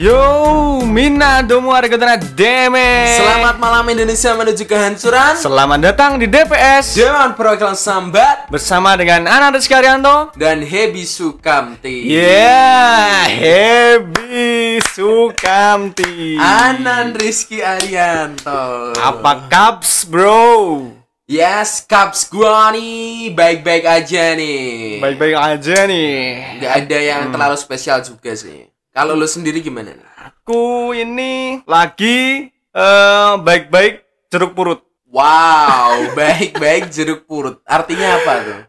Yo, Mina domo arigatona deme. Selamat malam Indonesia menuju kehancuran. Selamat datang di DPS Dewan Perwakilan Sambat bersama dengan Ana Rizky Arianto. dan Hebi Sukamti. Yeah, Hebi Sukamti. Anan Rizky Arianto. Apa kaps, bro? Yes, Caps gua nih baik-baik aja nih. Baik-baik aja nih. Nggak ada yang terlalu spesial juga sih. Kalau lu sendiri gimana? Aku ini lagi eh, baik-baik jeruk purut. Wow, baik-baik jeruk purut. Artinya apa tuh?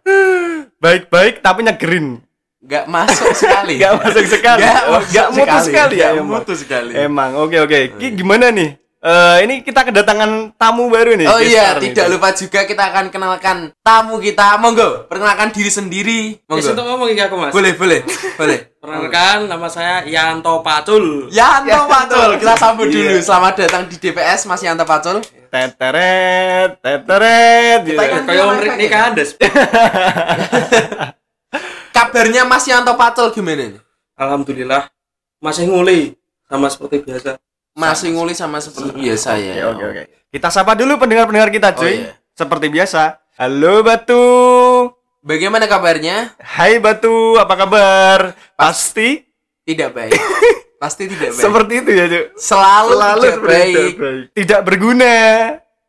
Baik-baik tapi nyegerin. Gak masuk sekali. Gak masuk sekali. Gak, gak mutu sekali ya, Gak emang. mutu sekali. Emang, oke oke. Ki gimana nih? Eh, ini kita kedatangan tamu baru nih. Oh iya, star nih. tidak lupa juga kita akan kenalkan tamu kita. Monggo, perkenalkan diri sendiri. Monggo. untuk ngomong aku Mas. Boleh, boleh, boleh. Perkenalkan nama saya Yanto Pacul. Yanto Pacul, kita sambut dulu. Iya. Selamat datang di DPS Mas Yanto Pacul. Teteret, teteret. gitu. Kita- Kayak om Rik nikahan des. Kabarnya Mas Yanto Pacul gimana nih? Alhamdulillah masih nguli sama seperti biasa. Masih nguli sama seperti biasa ya. Oke oke oke. Kita sapa dulu pendengar-pendengar kita, Oh, cuy. iya. Seperti biasa. Halo Batu. Bagaimana kabarnya? Hai Batu, apa kabar? Pasti Tidak baik. Pasti tidak baik. seperti itu ya, cuy. Selalu, Selalu tidak seperti itu. baik. Tidak berguna.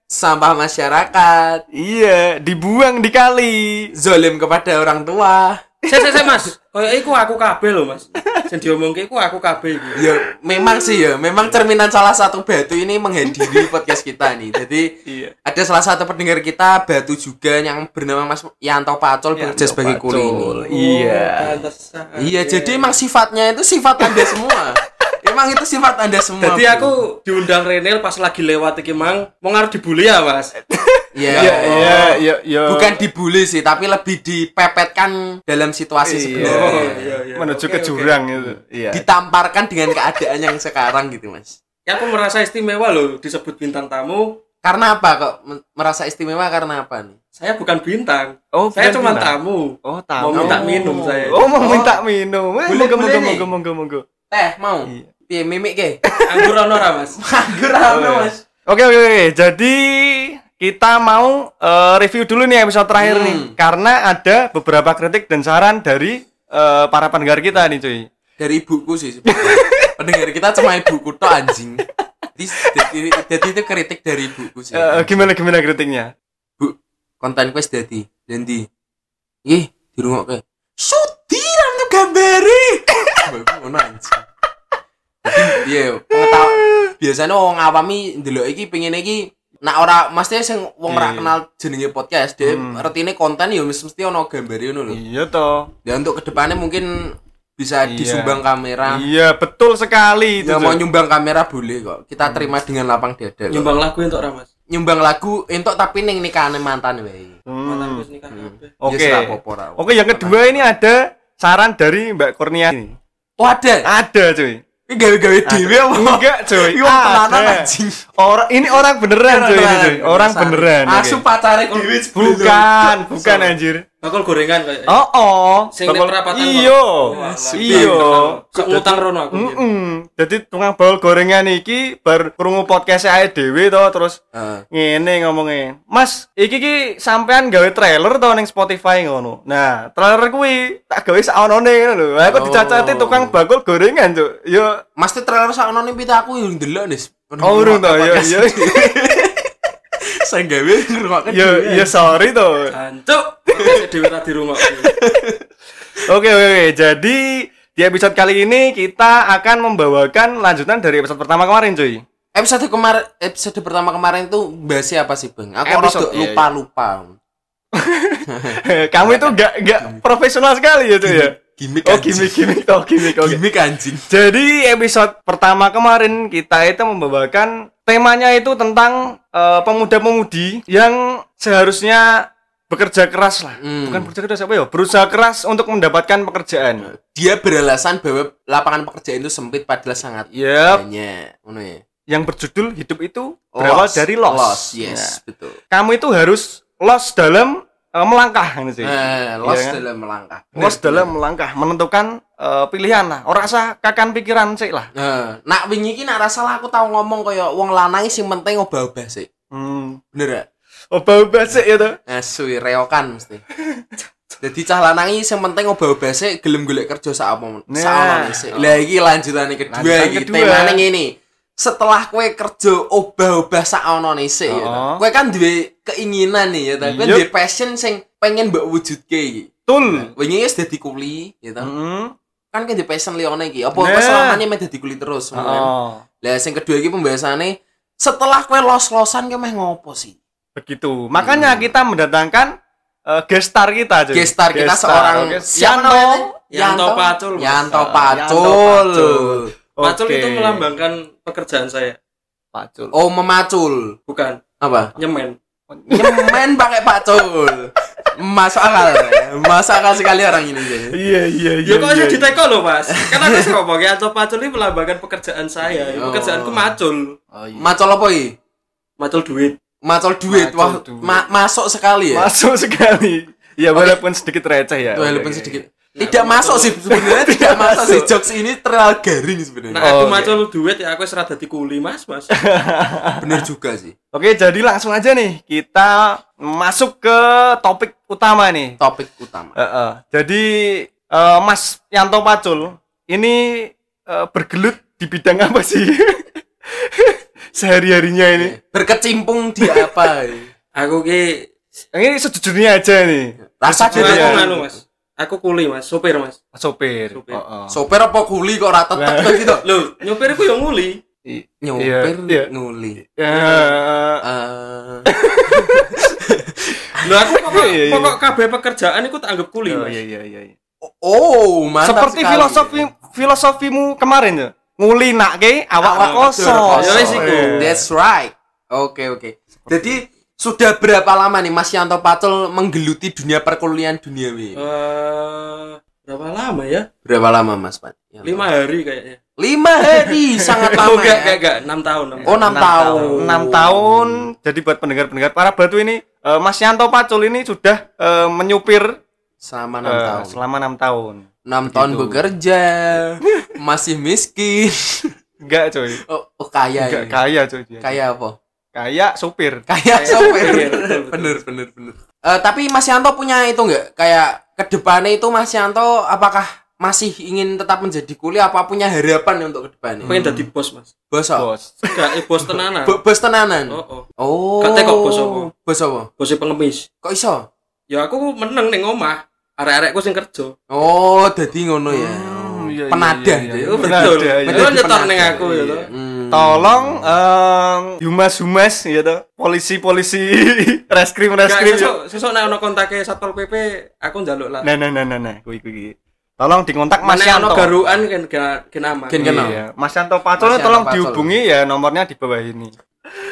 Sampah masyarakat. Iya, dibuang di kali. Zolim kepada orang tua. Saya saya saya Mas. Kayak iku aku kabeh lho Mas. Sing diomongke iku aku kabeh iki. Ya, memang sih ya. Memang cerminan salah satu batu ini menghadiri podcast kita nih. Jadi Iya. ada salah satu pendengar kita batu juga yang bernama Mas Yanto Pacul bekerja sebagai kuli ini. Iya. Pantesan. Iya, jadi emang sifatnya itu sifat Anda semua. emang itu sifat Anda semua. Jadi aku diundang Renel pas lagi lewat iki mang mau ngarep dibully ya Mas. Iya. Iya, iya, iya. Bukan dibully sih, tapi lebih dipepetkan dalam situasi Iya. sebenarnya. Oh, iya, iya. menuju Oke, ke jurang itu. Iya. Ditamparkan dengan keadaan yang sekarang gitu, Mas. Ya aku merasa istimewa loh disebut bintang tamu. Karena apa kok merasa istimewa karena apa nih? Saya bukan bintang. Oh, saya cuma tamu. Oh, tamu. Mau minta minum saya. Oh, mau Oh. minta minum. Eh, Boleh, monggo, boleh monggo, monggo, monggo, monggo. Teh mau? Iya. Piye mimik ke? Anggur ono ora, Mas? Anggur Oh, apa, iya. Mas? Oke, oke, oke. Jadi kita mau eh, review dulu nih episode terakhir Hmm. nih, karena ada beberapa kritik dan saran dari eh, para pendengar kita nih, cuy. Dari ibuku sih sebenarnya. Pendengar kita cuma ibuku tok anjing. Jadi, jadi, jadi itu kritik dari ibuku sih. Eh, gimana gimana kritiknya? Bu, konten quest dadi. Dendi. Ih, dirungokke. Sudi ramno gambare. Bagus ngono anjing. Iya, pengetahuan biasanya wong awami ndelok iki pengen iki Nah ora mesti sing wong ora Iya. kenal jenenge podcast, dia Hmm. retine konten ya mesti ono gambare ngono lho. Iya toh. Ya untuk ke depannya mungkin bisa Iya. disumbang kamera. Iya, betul sekali itu. Ya mau nyumbang kamera boleh kok. Kita terima dengan lapang dada. Nyumbang lagu untuk ora, Mas? Nyumbang lagu entuk tapi ning nikahane mantan wae. Mantan Hmm. wis nikah kabeh. Oke. Ya, ra. Oke, yang kedua ini ada saran dari Mbak Kurnia ini. Oh ada. Ada, cuy. Ini gawe-gawe dhewe apa? Enggak, cuy. Ini wong tenanan anjing. Orang ini orang beneran, cuy ini, cuy. Orang Beneran. Asu pacare sebelum. Bukan, bukan anjir. Bakul gorengan kayak. Oh, oh. Sing ning Bakal- perapatan Iyo. Sok ngutang rono aku. biyen. Mm-mm. Jadi tukang bal gorengan iki bar krungu podcast ae dhewe to terus Heeh. ngene ngomongnya. Mas, iki ki sampean gawe trailer to ning Spotify ngono. Nah, trailer kuwi tak gawe saonone ngono lho. Aku Oh. dicacati tukang bakul gorengan, Cuk. Yo Mesti trailer sakno ning pita aku yang ndelok nis. Oh, urung to, yo yo. Saya gawe ngrungokke dhewe. yo sorry to. Jancuk. Sik dhewe ra dirungokke. Oke oke oke. Jadi di episode kali ini kita akan membawakan lanjutan dari episode pertama kemarin, cuy. Episode kemarin episode pertama kemarin tuh bahasnya apa sih, Bang? Aku Episode, rada iya, lupa-lupa. Kamu itu gak gak profesional sekali ya, cuy ya. Gimik Oh gimmick gimmick oh gimmick oke. Gimik anjing. Jadi episode pertama kemarin kita itu membawakan temanya itu tentang eh, pemuda-pemudi yang seharusnya bekerja keras lah. Hmm. Bukan bekerja keras apa ya? Berusaha keras untuk mendapatkan pekerjaan. Dia beralasan bahwa lapangan pekerjaan itu sempit padahal sangat Yep. banyak. Ya. Yang berjudul hidup itu berawal Loss. dari loss. Loss, Nah, yes, betul. kamu itu harus loss dalam eh, melangkah ini sih. Eh, lost Iya kan? dalam melangkah. Los dalam melangkah menentukan eh, pilihan lah. Ora usah kakan pikiran sih lah. Nah, nak wingi iki nak rasa aku tau ngomong kaya wong lanang sing penting obah-obah sih. Hmm. Bener gak? Obah-obah sih ya tuh. Suwi reokan mesti. Jadi cah lanang iki sing penting obah-obah sih gelem golek kerja sak apa Nah. sak sih. Lah iki lanjutane kedua Lanjutan iki temane ngene. Setelah kue kerja obah-obah sak onone sih ya. Oh. Kue kan duwe keinginan nih ya, ta. Kue duwe passion sing pengen mbok wujudke iki. Tul. Wingi wis dadi kuli, ya ta. Heeh. Kan kan di passion liyane iki. Apa Nah. nah. selamanya meh dadi kuli terus kan. Oh. Lah sing kedua iki pembahasannya setelah kue los-losan kue meh ngopo sih? Begitu. Makanya kita mendatangkan eh, guest star kita aja. Gestar kita seorang Oke. siapa Yanto. namanya? Yanto Pacul. Yanto Pacul. Yanto Pacul. Pacul Oke. itu melambangkan pekerjaan saya, Pacul. Oh, memacul. bukan Apa? nyemen. Nyemen pakai pacul. Masuk akal. ya. Masuk akal sekali orang ini. Iya iya iya. Ya kok iya. saya diteko loh mas Kan aku sih ngomong Yanto Pacul ini melambangkan pekerjaan saya Oh. Pekerjaanku macul Oh, iya. Macul apa iki? Macul duit Macul duit. Macul Wah, duit. ma- masuk sekali ya. Masuk sekali. Ya walaupun sedikit receh ya. Walaupun oke. sedikit. Tidak masuk sih sebenarnya tidak masuk sih jokes ini terlalu garing sebenarnya. Nah aku Oh, macul duit ya aku serah dadi kuli mas mas Bener juga sih. Oke, jadi langsung aja nih kita masuk ke topik utama nih. Topik utama. Heeh. Jadi eh, Mas Yanto Pacul ini eh, bergelut di bidang apa sih? Sehari-harinya ini. Berkecimpung di apa? Aku ki Ini sejujurnya aja nih. Rasa Aku Iya. jadi nganu mas Aku kuli mas, sopir mas Sopir. Sopir. Heeh. sopir apa kuli kok rata Nah. tetep gitu. Loh, nyopir aku yang nguli Nyopir iya, iya. nguli. Ya, Eh, Loh aku pokok, Iya, iya. pokok kabeh pekerjaan aku tak anggap kuli oh, mas iya iya iya. iya. oh, mantap Seperti sekali. filosofi filosofimu kemarin ya. Nguli nak ke awak Awak kosong. Ya, wis iku. That's right. Oke, oke. Jadi sudah berapa lama nih Mas Yanto Pacul menggeluti dunia perkuliahan duniawi? Eh, Berapa lama ya? Berapa lama Mas? Yanto? Lima hari kayaknya Lima hari, sangat lama Oh enggak, ya. enggak, enggak, enam tahun enam Oh, tahun. enam tahun. Enam tahun. Jadi buat pendengar-pendengar para batu ini eh, Mas Yanto Pacul ini sudah eh, menyupir Selama enam eh, tahun. selama enam tahun. Enam tahun Begitu. bekerja, masih miskin. Enggak coy. Oh, oh kaya Enggak ini. kaya coy dia. Kaya apa? Kaya supir. Kaya sopir. Iya, bener, bener, bener. Eh, tapi Mas Yanto punya itu enggak? Kayak ke depannya itu Mas Yanto apakah masih ingin tetap menjadi kuliah apa punya harapan untuk ke depannya? Pengen jadi bos mas Bos apa? Bos. Enggak, eh, bos tenanan Bo- Bos tenanan. Oh, oh Oh. Katanya kok bos apa? Bos apa? Bosnya pengemis Kok iso? Ya aku meneng ning omah Arek-arekku sing kerja Oh, dadi ngono ya. Iya, iya, Penadah. iya, dia. iya. Oh, Penada, betul. iya. Betul nyetor ning penadah, aku ya iya. toh. Hmm. Tolong em, humas-humas gitu, polisi-polisi reskrim reskrim. sesuk nek ono kontake Satpol PP aku njaluk lah. Nah nah nah nah nah, kuwi kuwi. Tolong dikontak Mas Yanto. garuan kan kan kan aman. Gen- kenal. Iya, Mas Yanto Yanto tolong dihubungi ya nomornya di bawah ini.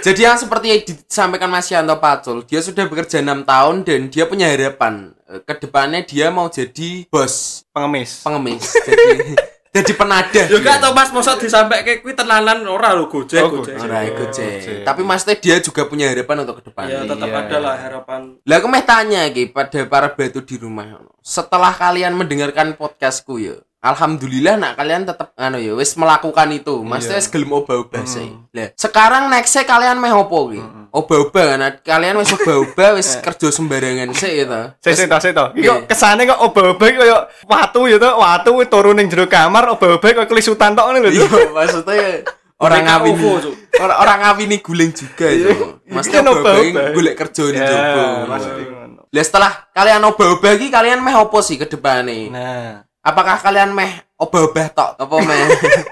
Jadi yang seperti yang disampaikan Mas Yanto Pacul, dia sudah bekerja enam tahun dan dia punya harapan eh, ke depannya dia mau jadi bos Pengemis. pengemis, jadi jadi penadah. Dia. gak tau Mas mosok disampaike kuwi tenanan ora lho Gojek Oh, Gojek. Ora Oh, Gojek. Gojek. Tapi maksudnya dia juga punya harapan untuk ke depannya. Ya tetap Iya. ada lah harapan. Lah aku mau tanya iki pada para batu di rumah. Setelah kalian mendengarkan podcastku ya, alhamdulillah nak kalian tetap anu ya wis melakukan itu. Maksudnya Iya. wis gelem obah-obah sih. Lah, sekarang nextnya kalian meh opo iki? Obah-obah kan kalian wis obah-obah wis kerja sembarangan sih gitu. Saya saya tahu saya tahu. Iki kok Iya. kesane kok obah-obah iki koyo watu ya toh, watu turun ning jero kamar obah-obah kok kelisutan tok ngene lho. Iya, maksudnya orang ngawin orang orang ngawini guling juga itu. Maksudnya Kan obah-obah obah-obah. golek kerja Ya, jowo. pasti ngono. Lah setelah kalian obah-obah iki kalian meh opo sih ke depannya? Nah, Apakah kalian meh obah-obah tok apa meh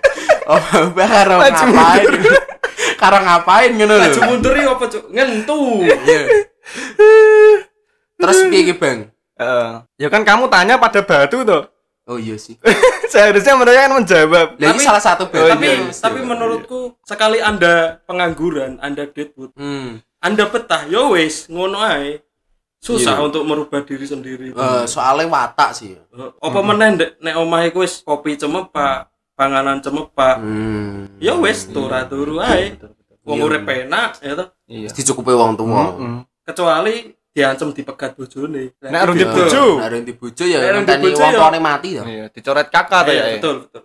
obah-obah karo ngapain? karo ngapain ngono lho. Maju mundur iki apa cuk? Ngentu. Iya. Terus piye iki, Bang? eh, ya kan kamu tanya pada batu tuh. Oh iya sih. Seharusnya mereka kan menjawab. Lah ini Tapi- salah satu Bang. Oh, tapi iya, iya, tapi iya. menurutku sekali Anda pengangguran, Anda deadwood, Hmm. Anda betah, yo wis ngono ae. Susah Iya. untuk merubah diri sendiri. Eh, soalnya watak sih. Eh, Apa meneh ndek nek omah iku wis kopi cemepak, panganan cemepak. Hmm. Ya wis turu-turu ae. Wong Iya. urip enak ya toh. Iya. Dicukupi wong tua. Mm-mm. Kecuali diancem dipegat bojone. Nek arung itu- di bojo. Nek arung di bojo ya Nek arung di ngenteni wong ya. tuane mati to. Iya, dicoret kakak to Iya, ya. betul, betul.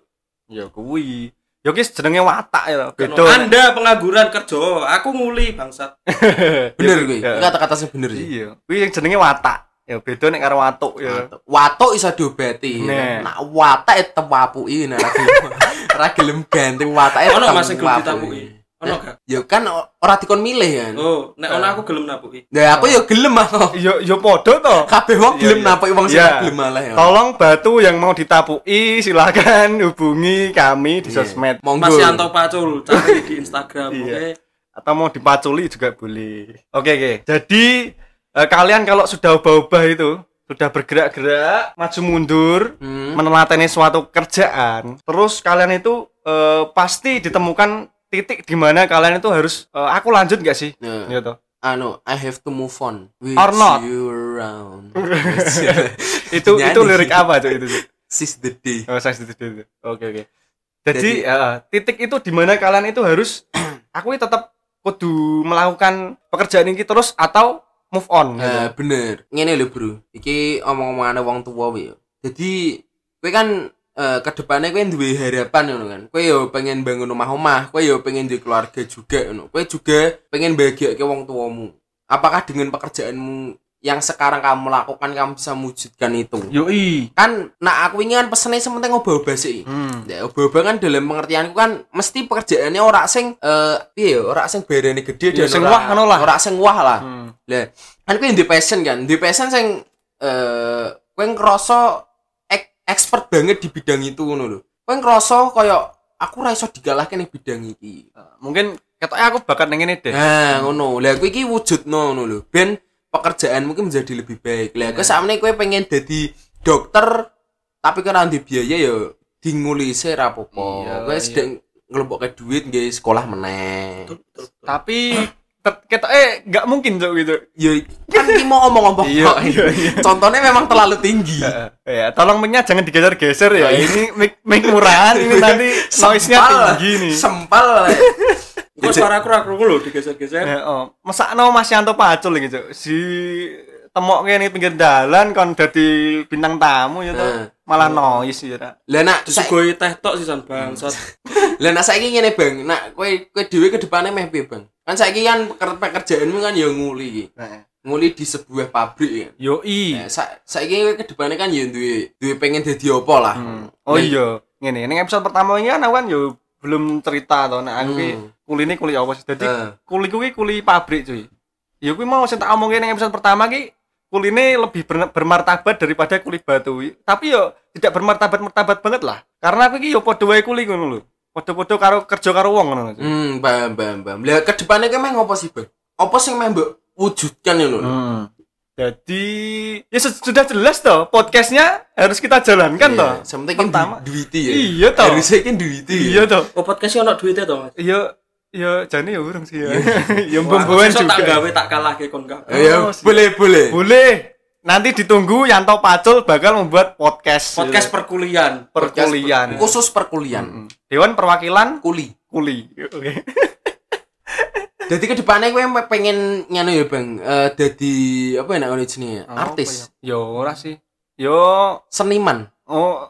Ya kuwi. Ya ki jenenge watak ya. Beda. Anda pengangguran kerja, aku nguli bangsat. Bener kuwi. Iya. Iki kata-kata sing bener sih. Iya, kuwi yang jenenge watak. Ya beda nek karo watuk ya. Watuk iso diobati. Nah. Nak watak tewapuki nek ra gelem ra gelem ganti watake. Ono Mas sing gelem wapuki. ditapuki. Ono gak? Ya kan ora dikon milih kan. Oh, nek ono aku gelem napuki. Nah, aku ya gelem aku. Ya ya padha to. Kabeh wong Iya, gelem iya. napuki wong sing Iya. ora gelem malah ya. Tolong batu yang mau ditapuki silakan hubungi kami di Iya. sosmed Monggo. Mas Yanto Pacul, cari di Instagram, oke? atau mau dipaculi juga boleh. Oke oke. Jadi eh, kalian kalau sudah ubah-ubah itu sudah bergerak-gerak maju mundur Hmm. menelateni suatu kerjaan terus kalian itu eh, pasti ditemukan titik di mana kalian itu harus eh, aku lanjut gak sih Nah, gitu anu I have to move on with Or not. you around. itu itu Nyanyi. lirik apa tuh itu? Sis the day. oh saya itu itu. oke oke jadi Jadi- eh, titik itu di mana kalian itu harus aku ini tetap kudu melakukan pekerjaan ini terus atau move on gitu. Eh, bener. Ngene lho, Bro. Iki omong-omongane wong tuwa wae. Jadi kowe kan eh ke depannya kowe duwe harapan ngono kan. Kowe yo pengen bangun omah-omah, kowe yo pengen di keluarga juga ngono. Kowe juga pengen bahagia ke wong tuamu. Apakah dengan pekerjaanmu yang sekarang kamu lakukan kamu bisa mewujudkan itu? yoi Kan nah aku ini kan pesennya sementing obah-obah sih. hmm. Ya, obah-obah kan dalam pengertianku kan mesti pekerjaannya ora sing eh piye ya, ora sing barane gede Ya, dan sing wah ngono lah. Ora sing wah lah. Hmm. Lah, kan kowe di passion kan, di passion sing eh kowe ngerasa ek- expert banget di bidang itu ngono lho. Kowe ngerasa kaya aku ra iso dikalahke ning bidang iki. mungkin ketoknya aku bakat neng ini deh Nah, ngono. Lah kowe iki wujudno ngono lho. Ben pekerjaan mungkin menjadi lebih baik. Lah, kowe sakmene kowe pengen dadi dokter tapi kan di biaya ya dingulise ra apa-apa. Iya, Kowe iya. sedang ngelompokke duit nggih sekolah meneh. Tapi tet- ketoknya nggak mungkin cok gitu Ya kan iki mau ngomong-ngomong Iya, kok. iya, iya. Contohnya memang terlalu tinggi. ya tolong mic-nya jangan digeser-geser ya iya. ini mic mic murahan ini nanti noise-nya Sempal. tinggi nih Sempal. Kok suara aku ra krungu lho digeser-geser. Ya, oh. Masakno Mas Yanto Pacul gitu. Si temok kene pinggir dalan kon dadi bintang tamu ya Eh. Malah noise ya. Lah nak Disuguhi teh tok sisan bangsat. lah nak saiki ngene Bang. Nak kowe kowe dhewe ke depane meh piye, Bang? Kan saiki kan peker- pekerjaanmu kan ya nguli iki. Nguli di sebuah pabrik ya. Yoi. Nah, sa saiki kowe ke depane kan ya duwe duwe pengen dadi apa lah. Hmm. Oh iya, ngene. Ning episode pertama ini kan aku kan yo belum cerita to nek aku ki Hmm. kuline kuli apa sih. Dadi Eh. kuli kuwi kuli pabrik cuy. Ya kuwi mau sing tak omongke ning episode pertama ki kuline lebih ber- bermartabat daripada kuli batu. Tapi yo tidak bermartabat-martabat banget lah. Karena aku yo padha wae kuli ngono lho. Padha-padha karo kerja karo wong ngono. Hmm, paham, paham, paham. Lah ke depane kowe meh ngopo sih, Bang? Apa sing meh mbok wujudkan ya lho? Hmm. Jadi ya su- sudah jelas toh podcastnya harus kita jalankan toh. Iya, Sementing kan Pertama. du- duiti ya. Iya, toh. Harusnya kan duiti. Iya toh. Oh podcast ono duitnya to, Mas. Iya iya jane ya urung sih ya. ya Wah, pembawan sesuk juga. tak gawe tak kalahke kon kabeh. Ya, Oh, boleh, boleh. Boleh. Nanti ditunggu Yanto Pacul bakal membuat podcast. Podcast perkuliahan. perkuliahan. Khusus perkuliahan. Mm-mm. Dewan Perwakilan Kuli. Kuli. Oke. Jadi ke depannya gue pengen nyano ya bang, eh jadi apa ya namanya jenis artis, Yo ora sih. Yo seniman, oh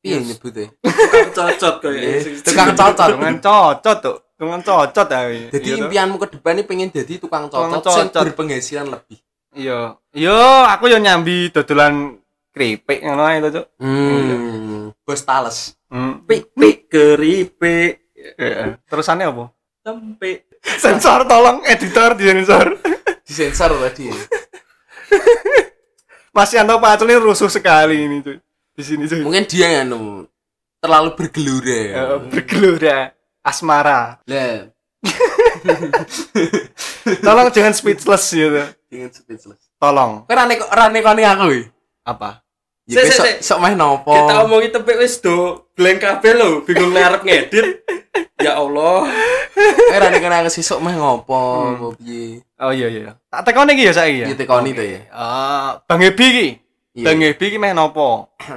iya Yes. nyebutnya. Tukang cocot koyo Iya, sing- tukang cocot. dengan cocot tuh. Dengan cocot ya. Jadi Iya toh. impianmu ke depannya pengen jadi tukang Tukang cocot, yang cocot. berpenghasilan lebih. Iya. Yo aku yo nyambi dodolan keripik ngono ae to, Cuk. Hmm, bos tales. Hmm. Pik pik keripik Heeh. Terusannya apa? tempe. Sensor tolong editor di sensor. Disensor tadi. Mas Yanto Pacul ini rusuh sekali ini tuh. Di sini. Mungkin dia anu terlalu bergelora. ya. Eh, bergelora asmara. Lah, Tolong jangan speechless gitu. dengan speechless. Tolong. Kau rane rane kau nih aku. ya? Apa? Ya sik, sok sik. sok meh nopo. Kita omongi tempe wis do blank kabeh lho, bingung ngarep ngedit. Ya Allah. Eh rane kau aku sok meh ngopo, apa piye. Oh iya iya. Tak tekoni iki ya saiki ya. Iya, tekoni to ya. Ah, Bang Ebi iki. Iya. Bang Ebi iki meh nopo?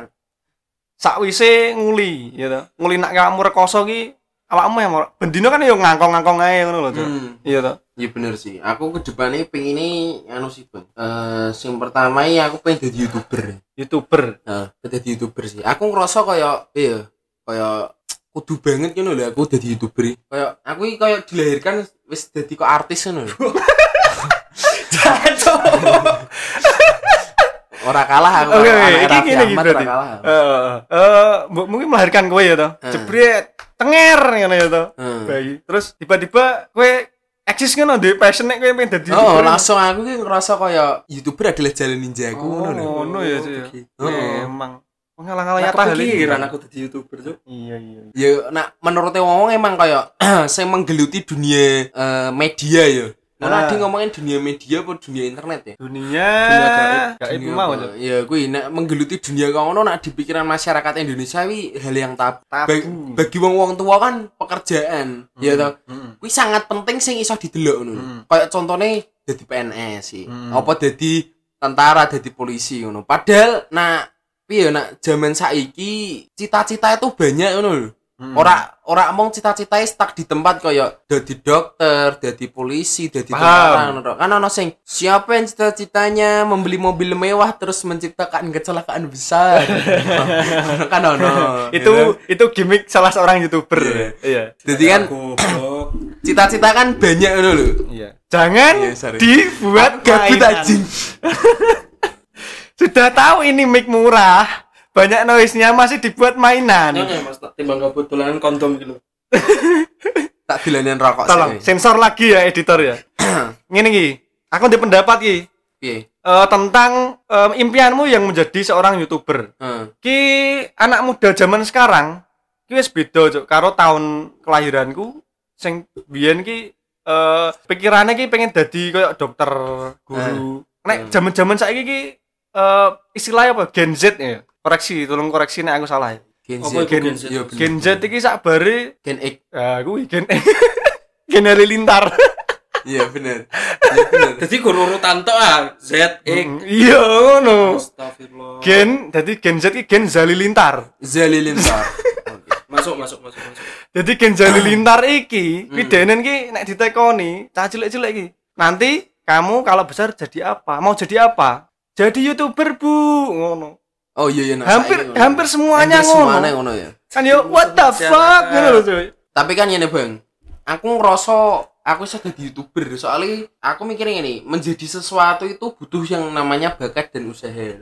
Sakwise nguli, ya to. Nguli nak kamu rekoso ki awakmu yang bendino kan yo ngangkong-ngangkong ae ngono lho. Hmm. Iya to. Iya bener sih. Aku ke depannya pengen ini anu sih bang. Eh, yang pertama ya aku pengen jadi youtuber. YouTuber. Nah, pengen jadi youtuber sih. Aku ngerasa kayak iya, kayak kudu banget gitu loh aku jadi youtuber. Kayak aku ini kayak dilahirkan wis jadi kok artis ngono lho. Ora kalah aku. Oke, anak iki gini iki berarti. kalah. Eh, mungkin melahirkan kowe ya toh. Jebret, tenger ngono ya toh. Hmm. Bayi. Terus tiba-tiba kowe eksis ngono di passion nek kowe pengen dadi Oh, langsung aku ki ngerasa kayak youtuber adalah jalan ninjaku Oh, ngono lho. ngono ya sih. ya. begitu. Memang pengalaman Aku nyata hal ini. kepikiran aku jadi youtuber tuh. Iya, iya. Ya, nak menurut wong emang kayak saya menggeluti dunia eh, media ya. Nah, Ah. tadi ngomongin dunia media apa dunia internet ya? Dunia gaib Dunia mau. Ya, gue nak menggeluti dunia kau ngono nak di pikiran masyarakat Indonesia wi hal yang tabu. Tabu. Bagi, bagi wong-wong tua kan pekerjaan, ya toh. Mm. Kuwi sangat penting sing iso didelok ngono. Hmm. Kayak contohnya jadi PNS sih. Hmm. Apa jadi tentara, jadi polisi ngono. Padahal nak piye nak zaman saiki cita-cita itu banyak ngono lho. Mm. Ora ora mong cita-citae stuck di tempat kayak dadi dokter, dadi polisi, dadi tentara ngono. Kan ono sing siapa yang cita-citanya membeli mobil mewah terus menciptakan kecelakaan besar. kan ono. itu gitu. itu gimmick salah seorang youtuber Iya. iya Jadi kan cita-cita kan banyak ngono lho. iya jangan sorry. dibuat Gabut anjing. sudah tahu ini mic murah banyak noise-nya masih dibuat mainan Nyonya Mas tak timbang gabut dolanan kondom gitu. Tak dilanin rokok tolong sih. sensor lagi ya editor ya ngene iki aku ada pendapat ki Piye? eh, tentang em, impianmu yang menjadi seorang youtuber Heeh. ki anak muda zaman sekarang ki wis beda Cuk, karo tahun kelahiranku sing biyen ki eh pikirannya ki pengen dadi kayak dokter guru nek Hmm. zaman-zaman saiki ki eh istilahnya apa Gen Z ya koreksi tolong koreksi nek aku salah ya Gen Z. Gen, Gen. Gen Z iki sakbare Gen X. ah kuwi Gen Gen Halilintar Iya bener. Iya bener. Jadi guru urutan tok ah Z X. iya ngono Astagfirullah. Gen jadi Gen Z ki Gen Zalilintar Zalilintar. Masuk masuk masuk masuk. Jadi Gen Zalilintar iki pidenen ki nek ditekoni cah cilik-cilik iki. Nanti kamu kalau besar jadi apa? Mau jadi apa? Jadi YouTuber, Bu. Ngono. Oh iya iya. nah, hampir ngono. hampir semuanya Hampir ngono. semuanya ngono ya. Kan yo what the fuck ngono lho, cuy. Tapi kan ini bang, aku ngerasa aku bisa jadi youtuber soalnya aku mikirnya ini menjadi sesuatu itu butuh yang namanya bakat dan usaha.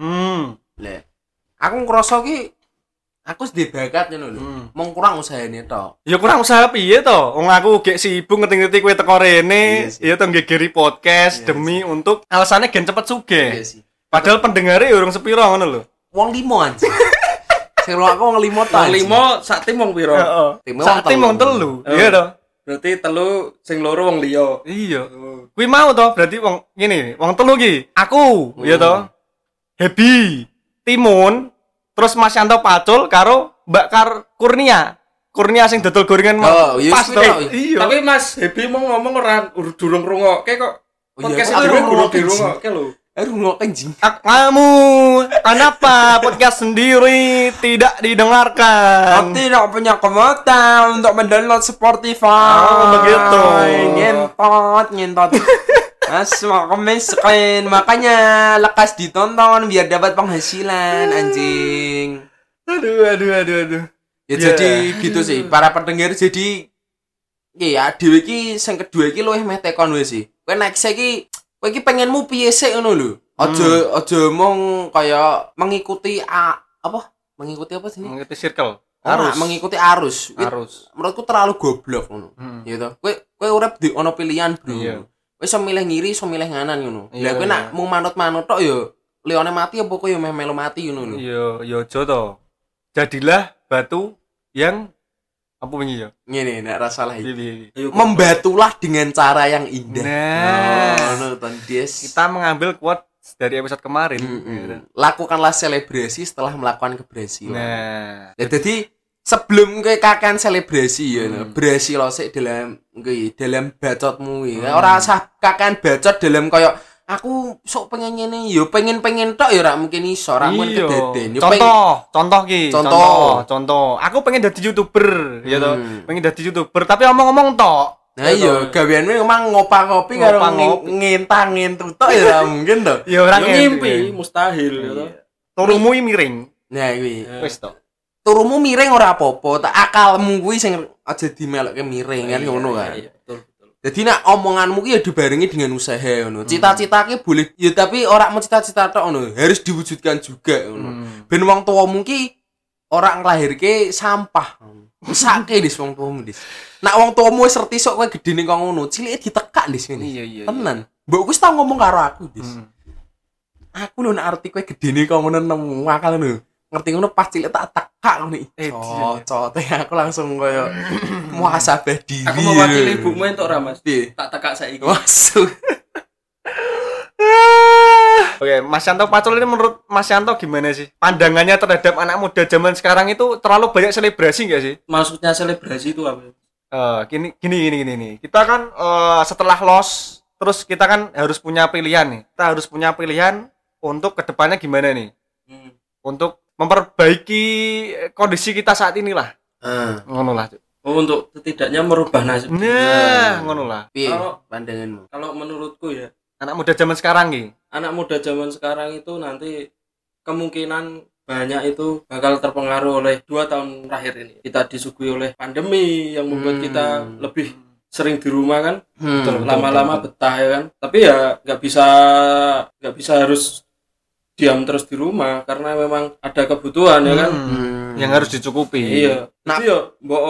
Hmm. Lah, aku ngerasa ki aku sedih bakat ngono lho. Hmm. Mau kurang usahanya tok. Ya kurang usaha piye to? Wong aku gek sibuk ngerti-ngerti kowe teko rene, Iya ya to nggegeri podcast Iya demi untuk alasannya gen cepet sugih. Iya sih. Padahal pendengarnya ya urung sepiro ngono lho. Wong limo anjing. Sing aku wong limo tok. Wong limo sak tim wong piro? Heeh. Saat tim telu. wong telu. Iya to. Berarti telu sing loro wong liya. Iya. Oh. Kuwi mau to, berarti wong ngene, wong telu ki. Aku, ya to. Happy, Timun, terus Mas Yanto Pacul karo Mbak Kar Kurnia. Kurnia sing dodol gorengan Oh, iya, pas kuwi to. tau. Iya. Tapi Mas Happy mau ngomong ora ur- durung rungokke kok. Oh iya, Podcast kok itu durung rungokke, lho. Eh rungok anjing. Kamu kenapa podcast sendiri tidak didengarkan? tidak punya kemota untuk mendownload Spotify. Oh, begitu. Ngentot, ngentot. Asma miskin makanya lekas ditonton biar dapat penghasilan anjing. Aduh, aduh, aduh, aduh. Ya Ya. jadi gitu sih para pendengar jadi iya dhewe iki sing kedua iki luwih meh tekon wis sih. Kowe next iki kowe iki pengenmu piye sik ngono lho. Aja aja mong kaya mengikuti a, apa? Mengikuti apa sih? Mengikuti circle. Arus. mengikuti arus. Arus. menurutku terlalu goblok ngono. Hmm. Ya toh. Kowe kowe urip di ono pilihan, Bro. Iya. Kowe iso milih ngiri, iso milih nganan ngono. Iya, Lah kowe iya. nak mau manut-manut tok ya lione mati apa kowe ya meh melu mati ngono lho. Iya, yo to. Jadilah batu yang apa wingi ya? Ngene nek ra salah iki. Membatulah dengan cara yang indah. Nah, Oh, nonton Des. kita mengambil quote dari episode kemarin. Mm-mm. Lakukanlah selebrasi setelah melakukan keberhasilan. Nah, Ya, jadi sebelum kowe kakan selebrasi ya, Hmm. berhasil lo sik dalam kuwi, dalam bacotmu ya. Hmm. Ora usah kakan bacot dalam koyo aku sok pengen ngene yo pengen-pengen tok ya ora mungkin iso, ora mungkin iya. kedaden. Yo peng- Contoh, contoh ki. Contoh. contoh, contoh. Aku pengen jadi youtuber, ya toh. Hmm. Pengen jadi youtuber, tapi omong-omong tok. Nah iya, gaweanmu emang ngopa-ngopi karo Ngopa-ngopi. ngintang-ngintut tok ya ora mungkin to. Ya orang Ya ngimpi mustahil ya toh. Turumu iki miring. Nah kuwi. Ya. Wis to. Turumu miring ora apa-apa, tak akalmu kuwi sing aja dimelokke miring kan Iya, ngono iya, kan. Iya. Jadi nak omonganmu ya dibarengi dengan usaha ngono. Cita-cita ki boleh ya tapi ora mau cita-cita tok ngono, harus diwujudkan juga ngono. Hmm. Ben wong tuamu ki ora nglahirke sampah. Sake dis wong tuamu dis. Nak wong tuamu wis ngerti sok kowe gedene kok ngono, cilike ditekak dis ngene. Iya iya. Tenan. Mbok wis tau ngomong karo aku dis. Hmm. Aku lho nek arti kowe gedene kok ngono nemu akal lho. Ngerti ngono pas cilik tak tekak ngono. Eh, Cocot aku langsung koyo muhasabah diri. Aku mewakili ibumu entuk ra Mas. Piye? Tak tekak saiki. Masuk. Oke, Mas Yanto Pacul ini menurut Mas Yanto gimana sih? Pandangannya terhadap anak muda zaman sekarang itu terlalu banyak selebrasi nggak sih? Maksudnya selebrasi itu apa? Eh, gini, gini, gini, gini, nih. Kita kan eh, setelah los, terus kita kan harus punya pilihan nih. Kita harus punya pilihan untuk ke depannya gimana nih? Hmm. Untuk memperbaiki kondisi kita saat inilah. Ah, Ngono lah. Cuk. Oh, untuk setidaknya merubah nasib. Nah, ngono lah. piye Kalau- pandanganmu? Kalau menurutku ya, Anak muda zaman sekarang nih. anak muda zaman sekarang itu nanti kemungkinan banyak itu bakal terpengaruh oleh dua tahun terakhir ini. Kita disuguhi oleh pandemi yang membuat Hmm. kita lebih sering di rumah kan, Hmm. Betul. lama-lama betah ya kan. Tapi ya nggak bisa nggak bisa harus diam terus di rumah karena memang ada kebutuhan ya kan. Hmm, Yang harus dicukupi. Iya. Nah- Tapi ya mbok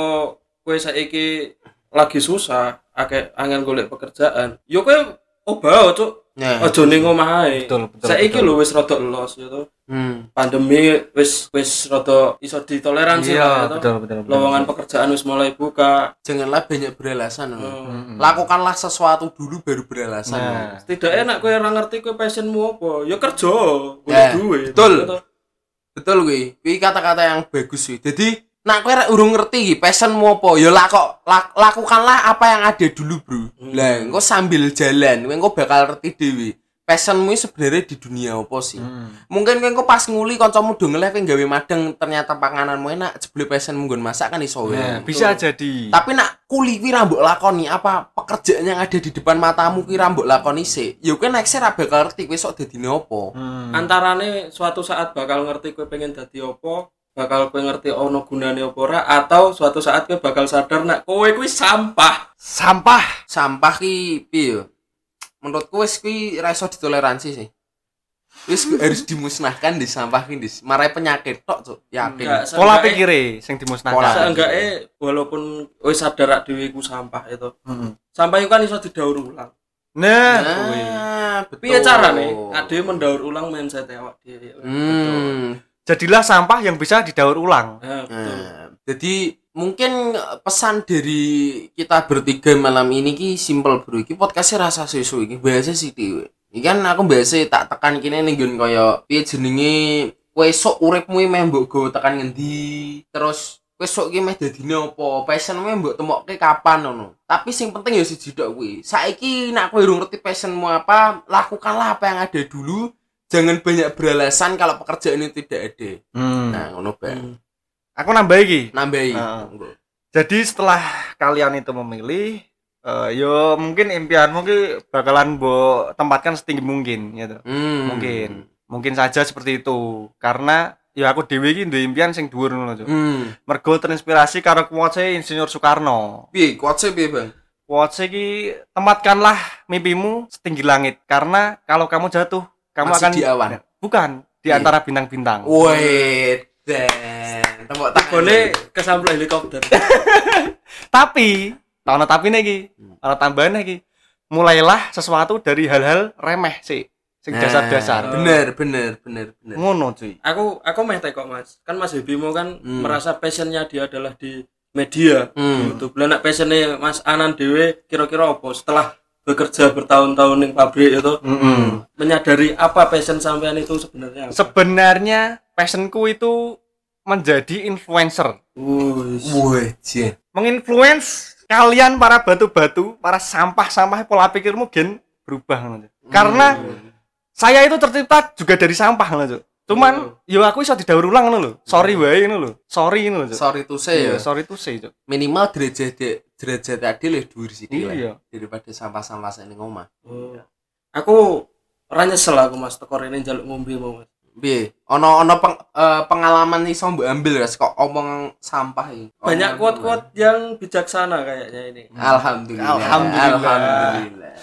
kowe saiki lagi susah, akeh angin golek pekerjaan. Yo kowe obah cuk, Nah. aja ning omah ae. Betul, betul. Saiki lho wis rada los ya to. Hmm. Pandemi wis wis rada iso ditoleransi lah Iya, ya to. betul, betul, betul. Lowongan pekerjaan wis mulai buka. Janganlah banyak beralasan. no. Hmm. Hmm. Lakukanlah sesuatu dulu baru beralasan. no. Nah, Setidaknya nek kowe ora ngerti kowe passionmu apa, ya kerja, golek Nah, duit. betul. ya toh. Betul kuwi. Kuwi kata-kata yang bagus kuwi. Jadi nak kowe urung ngerti iki passionmu apa, ya lako, lak- lakukanlah apa yang ada dulu, Bro. Hmm. Lah, engko sambil jalan, kowe engko bakal ngerti dhewe. Passionmu iki sebenarnya di dunia apa sih? hmm. Mungkin kowe engko pas nguli kancamu do ngeleh kowe gawe madeng ternyata pangananmu enak, jebule passionmu nggon masak kan iso wae. Nah, bisa jadi. Tapi nak kuli kuwi ra mbok lakoni apa pekerjaan yang ada di depan matamu kuwi ra mbok lakoni sih. Ya kowe next ra bakal ngerti kowe sok dadine apa. Hmm. Antarane suatu saat bakal ngerti kowe pengen dadi apa, bakal kowe ngerti ono gunane apa ora atau suatu saat kowe bakal sadar nek kowe kuwi sampah. Sampah. Sampah ki piye? Menurutku wis kuwi ra iso ditoleransi sih. Wis harus dimusnahkan di sampah ki, Dis. Marai penyakit tok, Cuk. Yakin. Enggak, Pola pikire sing dimusnahkan. Pola. Seenggaknya walaupun wis sadar rak dhewe iku sampah itu. Hmm. Sampah itu kan iso didaur ulang. Nah, kuwi. Nah, betul. Piye carane? Ade mendaur ulang mindset awak dhewe. Hmm. jadilah sampah yang bisa didaur ulang. Nah, betul. Nah, jadi mungkin pesan dari kita bertiga malam ini ki simple bro. Ki podcastnya rasa susu iki biasa sih dewe. Iki kan aku biasa tak tekan kini nih gun kaya piye jenenge kowe sok uripmu meh mbok go tekan ngendi. Terus kowe sok ki meh dadine apa? Passionmu mbok temokke kapan ngono. Tapi sing penting ya siji tok kuwi. Saiki nek kowe urung ngerti passionmu apa, lakukanlah apa yang ada dulu. Jangan banyak beralasan kalau pekerjaan itu tidak ada. Hmm. Nah, ngono Bang. Hmm. Aku nambah iki. Nah. Monggo. Jadi setelah kalian itu memilih, eh, yo mungkin impianmu ki bakalan mbok tempatkan setinggi mungkin gitu. Hmm. Mungkin. Mungkin saja seperti itu. Karena ya aku dewi iki duwe impian sing dhuwur ngono Cuk. Hmm. Mergo terinspirasi karo quotes Insinyur Soekarno. Piye kuatse piye, Bang? Quotes iki tempatkanlah mimpimu setinggi langit karena kalau kamu jatuh, kamu Masih akan di awan. Bukan, di antara bintang-bintang. Wait, dan tepuk tangan. Boleh kesampul helikopter. Tapi, ono tapi iki, Hmm. ono tambahan iki. Mulailah sesuatu dari hal-hal remeh sih, sing Nah, dasar-dasar. Bener, bener, bener, bener. Ngono cuy. aku aku meh kok Mas. Kan Mas Bimo kan Hmm. merasa passionnya dia adalah di media Hmm. YouTube. Lah nek passionnya Mas Anan Dewe kira-kira apa setelah bekerja bertahun-tahun di pabrik itu Mm-mm. menyadari apa passion sampean itu sebenarnya apa? Sebenarnya passionku itu menjadi influencer. Wih. Menginfluence kalian para batu-batu, para sampah-sampah pola pikirmu gen berubah ngono, Cuk. Karena Hmm. saya itu tercipta juga dari sampah ngono. Cuman yo aku iso didaur ulang ngono lho. Sorry wae ngono lho. Sorry ngono lho. Sorry to say Iya, ya sorry to say, Cuk. minimal derajat derajat adil ya dhuwur sithik lah. Iya. daripada sampah-sampah sing ning omah Oh. Aku ora nyesel aku Mas teko rene njaluk ngombe mau Mas. Piye ono ono peng- eh, pengalaman iso mbok ambil guys kok omong sampah iki Banyak quote-quote yang bijaksana kayaknya ini. Alhamdulillah. Alhamdulillah. Alhamdulillah.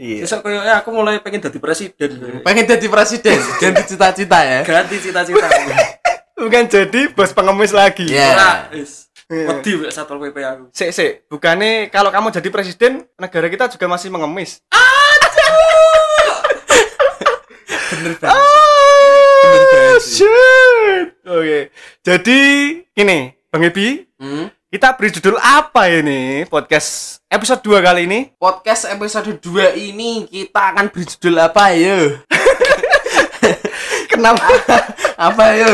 Iya. Besok kayaknya aku mulai pengen jadi presiden. Pengen jadi presiden, ganti cita-cita ya. Ganti cita-cita. Bukan jadi bos pengemis lagi. Iya. Iya. Wedi wek Satpol PP aku. Sik, sik. Bukannya kalau kamu jadi presiden, negara kita juga masih mengemis. Bener banget. Ah, sih. shit. Oke. Jadi, gini, Bang Ebi, Hmm? kita beri judul apa ini? Podcast episode 2 kali ini. Podcast episode 2 ini kita akan berjudul apa ya? Kenapa? apa ya?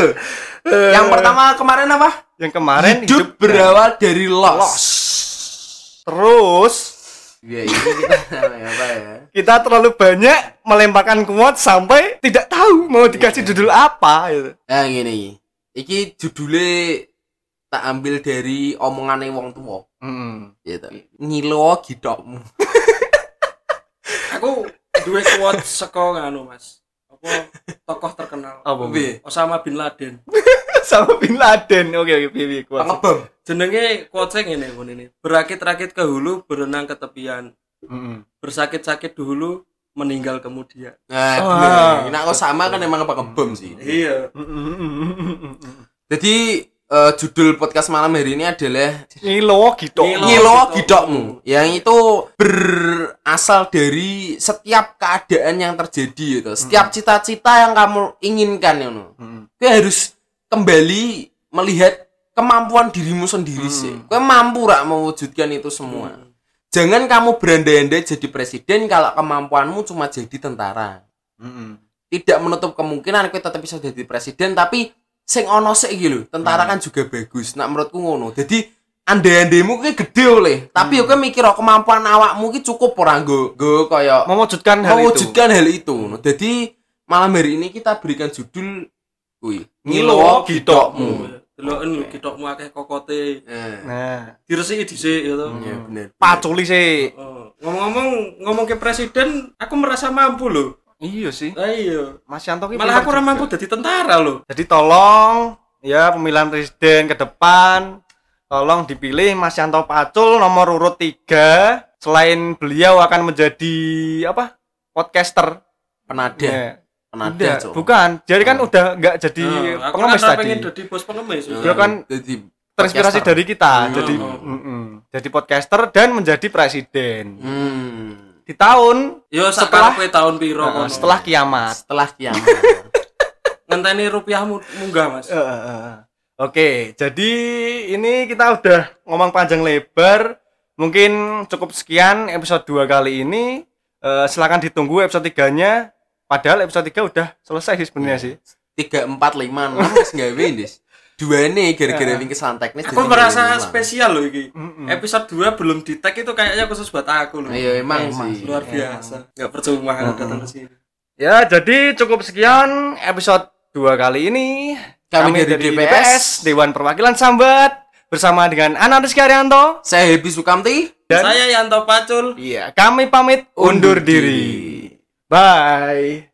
Yang pertama kemarin apa? Yang kemarin hidup, berawal dari loss. loss. Terus Ya ini kita apa ya? kita terlalu banyak melemparkan quote sampai tidak tahu mau dikasih Iya. judul apa gitu. Nah gini, iki judulnya tak ambil dari omongannya wong tua. Mm. Gitu. Ngilo gidokmu. Aku duwe quote saka nganu Mas. Apa tokoh terkenal. Apa? Osama bin Laden. Sama Bin Laden. Oke oke piye quote. Pengebom. Jenenge quote ngene ngene ini. Berakit-rakit ke hulu, berenang ke tepian. Mm. Bersakit-sakit dulu, meninggal kemudian. Nah, bener. Nah, kok sama kan emang pengebom sih. Iya. Jadi eh, judul podcast malam hari ini adalah Ngilo gitu. Ngilo. Gidokmu. Yang itu berasal dari setiap keadaan yang terjadi gitu. Setiap cita-cita yang kamu inginkan you know. Mm. Kau harus kembali melihat kemampuan dirimu sendiri sih. Kau mampu rak mewujudkan itu semua. Jangan kamu berandai-andai jadi presiden kalau kemampuanmu cuma jadi tentara. Mm. Tidak menutup kemungkinan kau tetap bisa jadi presiden tapi sing ono sik iki lho, tentara kan juga bagus. Nak menurutku ngono. Jadi andai-andaimu ki gede oleh, tapi yo kowe mikir oh, kemampuan awakmu ki cukup ora nggo nggo kaya Mewujudkan hal itu. mewujudkan hal itu. Nah, Jadi malam hari ini kita berikan judul kuwi Ngilo Gidokmu. Deloken lho kitokmu akeh kokote. Nah, Nah, Diresiki dhisik ya to. ya bener. paculi sih. Oh, ngomong-ngomong ngomong ke presiden, aku merasa mampu loh. Iya sih. Lah iya. Mas Yanto ki Malah aku ora mampu jadi tentara loh. Jadi tolong ya pemilihan presiden ke depan tolong dipilih Mas Yanto Pacul nomor urut 3 selain beliau akan menjadi apa podcaster Penada, Ya. Penada, Tidak, Cok. bukan jadi kan udah nggak jadi Oh, aku pengemis kan tadi pengen jadi bos pengemis. Nah, Dia kan jadi terinspirasi podcaster. dari kita Hmm. jadi Oh. mm-mm. jadi podcaster dan menjadi presiden Hmm. di tahun Yo Setelah- tahun piro uh, setelah kiamat Setelah kiamat. ngenteni rupiahmu munggah, Mas. Eh, eh, eh. Oke, jadi ini kita udah ngomong panjang lebar. Mungkin cukup sekian episode 2 kali ini. Eh, silakan ditunggu episode 3-nya. Padahal episode 3 udah selesai sih sebenarnya sih. tiga empat lima enam wis gawe Des. Dua nih gara-gara Ya. kesan teknis. Aku merasa spesial loh iki. Mm-mm. Episode 2 belum di tag itu kayaknya khusus buat aku loh. Iya emang Emang sih. Luar biasa. Enggak percuma kalau datang ke sini. Ya, jadi cukup sekian episode 2 kali ini. Kami dari DPS. Dewan Perwakilan Sambat bersama dengan Ana Rizky Arianto Saya Happy Sukamti. dan Saya Yanto Pacul. iya, kami pamit undur Undur diri. Bye.